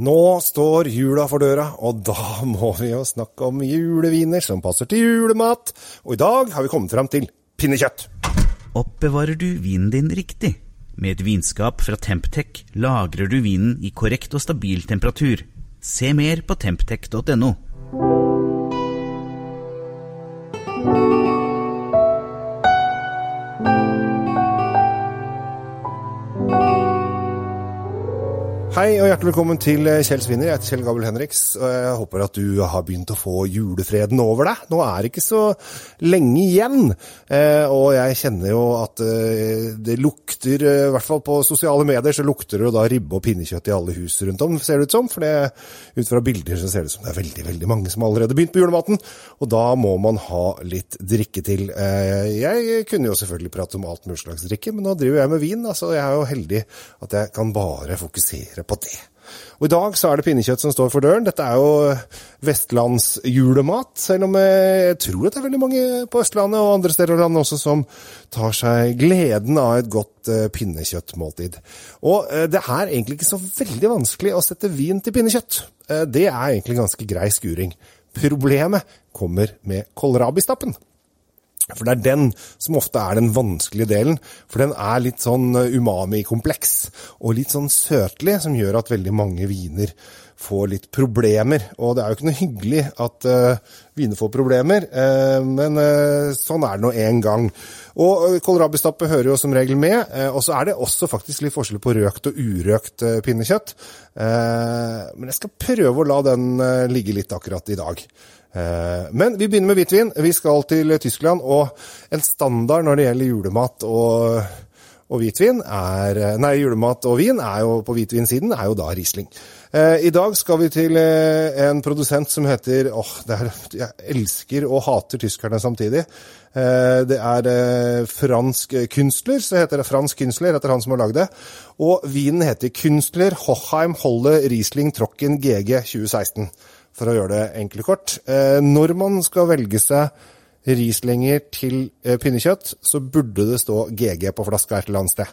Nå står jula for døra, og da må vi jo snakke om juleviner som passer til julemat. Og i dag har vi kommet fram til pinnekjøtt. Oppbevarer du vinen din riktig? Med et vinskap fra Temptec lagrer du vinen i korrekt og stabil temperatur. Se mer på temptec.no. Hei og hjertelig velkommen til Kjell Svinner. Jeg heter Kjell Gabel Henriks, og jeg håper at du har begynt å få julefreden over deg. Nå er det ikke så lenge igjen, eh, og jeg kjenner jo at eh, det lukter, eh, i hvert fall på sosiale medier, så lukter det jo da ribbe og pinnekjøtt i alle hus rundt om, ser det ut som. For det, ut fra bilder så ser det ut som det er veldig, veldig mange som allerede begynt på julematen, og da må man ha litt drikke til. Jeg kunne jo selvfølgelig prate om alt mulig slags drikke, men nå driver jeg med vin, altså jeg er jo heldig at jeg kan bare fokusere på det. Og I dag så er det pinnekjøtt som står for døren. Dette er jo vestlandsjulemat, selv om jeg tror at det er veldig mange på Østlandet og andre steder i landet også som tar seg gleden av et godt pinnekjøttmåltid. Og det er egentlig ikke så veldig vanskelig å sette vin til pinnekjøtt. Det er egentlig ganske grei skuring. Problemet kommer med kålrabistappen. For det er den som ofte er den vanskelige delen. For den er litt sånn umami-kompleks og litt sånn søtlig, som gjør at veldig mange viner får litt problemer. Og det er jo ikke noe hyggelig at uh, viner får problemer, uh, men uh, sånn er det nå en gang. Og kålrabistappe hører jo som regel med. og så er det også faktisk litt forskjell på røkt og urøkt pinnekjøtt. men jeg skal prøve å la den ligge litt akkurat i dag. Men vi begynner med hvitvin. Vi skal til Tyskland, og en standard når det gjelder julemat og, og hvitvin er Nei, julemat og vin er jo på hvitvinsiden er jo da Riesling. I dag skal vi til en produsent som heter åh, er, Jeg elsker og hater tyskerne samtidig. Det er fransk kunstler, så heter det fransk kunstler etter han som har lagd det. Og vinen heter Kunstler Hochheim Holle Riesling Trocken GG 2016 for å gjøre det enkelt kort. Når man skal velge seg Rieslinger til pinnekjøtt, så burde det stå GG på flaska et eller annet sted.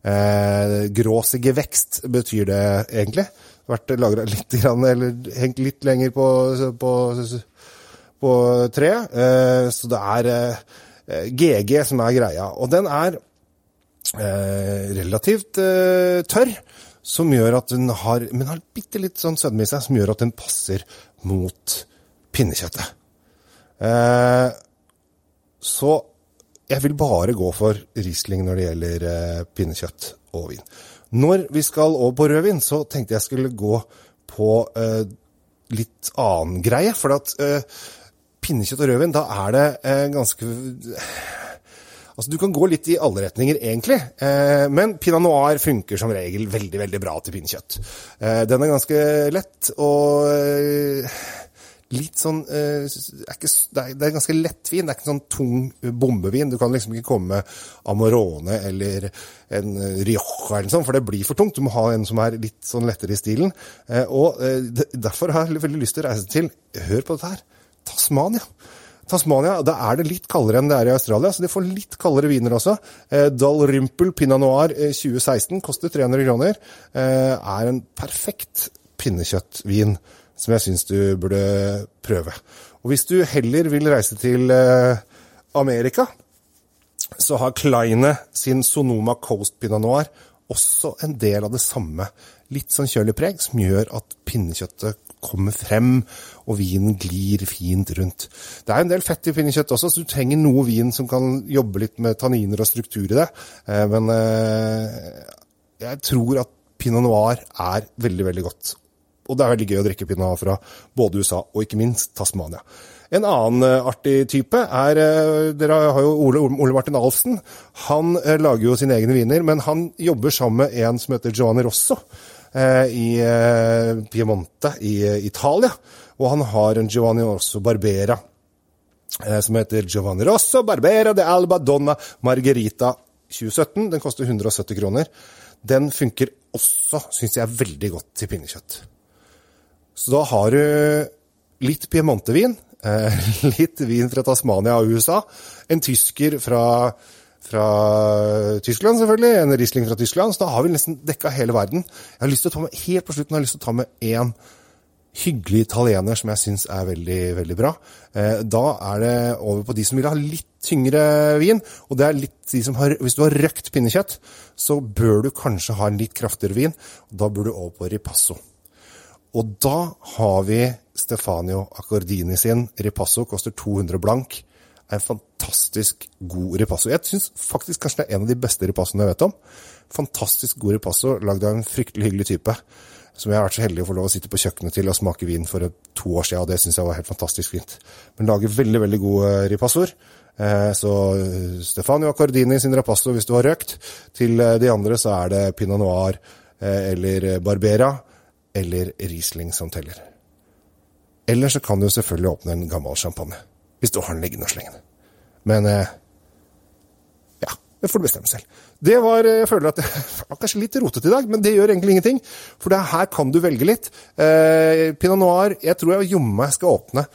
Eh, gråsige vekst betyr det egentlig. Vært lagra litt, eller hengt litt lenger på, på, på treet. Eh, så det er eh, GG som er greia. Og den er relativt tørr som gjør at den har, men har bitte litt sånn sødme i seg, som gjør at den passer mot pinnekjøttet. Eh, så jeg vil bare gå for Riesling når det gjelder eh, pinnekjøtt og vin. Når vi skal over på rødvin, så tenkte jeg skulle gå på eh, litt annen greie. For at pinnekjøtt og rødvin, da er det ganske Altså, Du kan gå litt i alle retninger, egentlig. Eh, men pinot noir funker som regel veldig veldig bra til pinnekjøtt. Eh, den er ganske lett og eh, litt sånn er ikke, det, er, det er ganske lett vin. Det er ikke sånn tung bombevin. Du kan liksom ikke komme med Amorone eller en Rioja eller noe sånt, for det blir for tungt. Du må ha en som er litt sånn lettere i stilen. Og derfor har jeg veldig lyst til å reise til Hør på dette her. Tasmania. Tasmania da er det litt kaldere enn det er i Australia, så de får litt kaldere viner også. Eh, Dalrymple Pinot Noir 2016 koster 300 kroner. Eh, er en perfekt pinnekjøttvin som jeg syns du burde prøve. Og hvis du heller vil reise til eh, Amerika, så har Kleine sin Sonoma Coast Pinot Noir også en del av det samme. Litt sånn kjølig som gjør at pinnekjøttet kommer frem, og vinen glir fint rundt. Det er en del fett i pinnekjøtt også, så du trenger noe vin som kan jobbe litt med tanniner og struktur i det. Men jeg tror at pinot noir er veldig, veldig godt. Og det er veldig gøy å drikke pinot fra både USA og ikke minst Tasmania. En annen artig type er Dere har jo Ole, Ole Martin Alfsen. Han lager jo sine egne viner, men han jobber sammen med en som heter Giovanni Rosso i Piemonte i Italia. Og han har en Giovanni Rosso Barbera som heter Giovanni Rosso Barbera de Alba Donna Margherita 2017. Den koster 170 kroner. Den funker også, syns jeg, veldig godt til pinnekjøtt. Så da har du litt piemontevin, litt vin fra Tasmania og USA, en tysker fra fra Tyskland, selvfølgelig. En Riesling fra Tyskland. Så da har vi nesten dekka hele verden. Jeg har lyst til å ta med, Helt på slutten har jeg lyst til å ta med én hyggelig italiener som jeg syns er veldig, veldig bra. Eh, da er det over på de som vil ha litt tyngre vin. Og det er litt de som har Hvis du har røkt pinnekjøtt, så bør du kanskje ha en litt kraftigere vin. Da bør du over på ripasso. Og da har vi Stefanio Accordini sin. Ripasso koster 200 blank. Er en fantastisk god ripasso. Jeg syns faktisk kanskje det er en av de beste ripassoene jeg vet om. Fantastisk god ripasso, lagd av en fryktelig hyggelig type. Som jeg har vært så heldig å få lov å sitte på kjøkkenet til og smake vin for to år siden, og det syns jeg var helt fantastisk fint. Men lager veldig, veldig gode ripassoer. Eh, så Stefanio Accordini sin ripasso hvis du har røkt. Til de andre så er det Pinot Noir eh, eller Barbera eller Riesling som teller. Eller så kan du selvfølgelig åpne en gammel champagne. Hvis du har den liggende og slengende. Men eh, ja, det får du bestemme selv. Det var, Jeg føler at det var kanskje litt rotete i dag, men det gjør egentlig ingenting. For her kan du velge litt. Eh, Pinot Noir Jeg tror jeg jommen meg skal åpne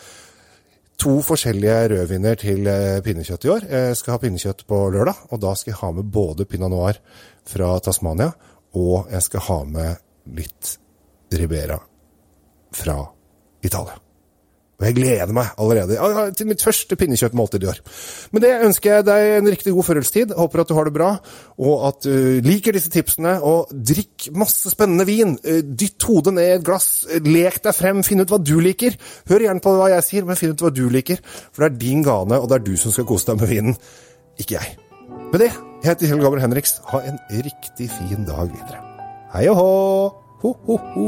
to forskjellige rødviner til eh, pinnekjøtt i år. Jeg skal ha pinnekjøtt på lørdag, og da skal jeg ha med både Pinot Noir fra Tasmania, og jeg skal ha med litt Ribera fra Italia. Og jeg gleder meg allerede til mitt første pinnekjøttmåltid i år. Med det ønsker jeg deg en riktig god førjulstid. Håper at du har det bra, og at du liker disse tipsene. Og drikk masse spennende vin. Dytt hodet ned i et glass. Lek deg frem. Finn ut hva du liker. Hør gjerne på hva jeg sier, men finn ut hva du liker. For det er din gane, og det er du som skal kose deg med vinen, ikke jeg. Med det, jeg heter Kjell Gabriel Henriks. Ha en riktig fin dag videre. Hei og hå! Ho, ho, ho.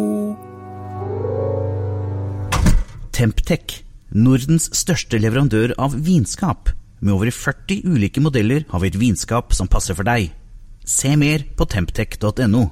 Temptec, Nordens største leverandør av vinskap. Med over 40 ulike modeller har vi et vinskap som passer for deg. Se mer på temptec.no.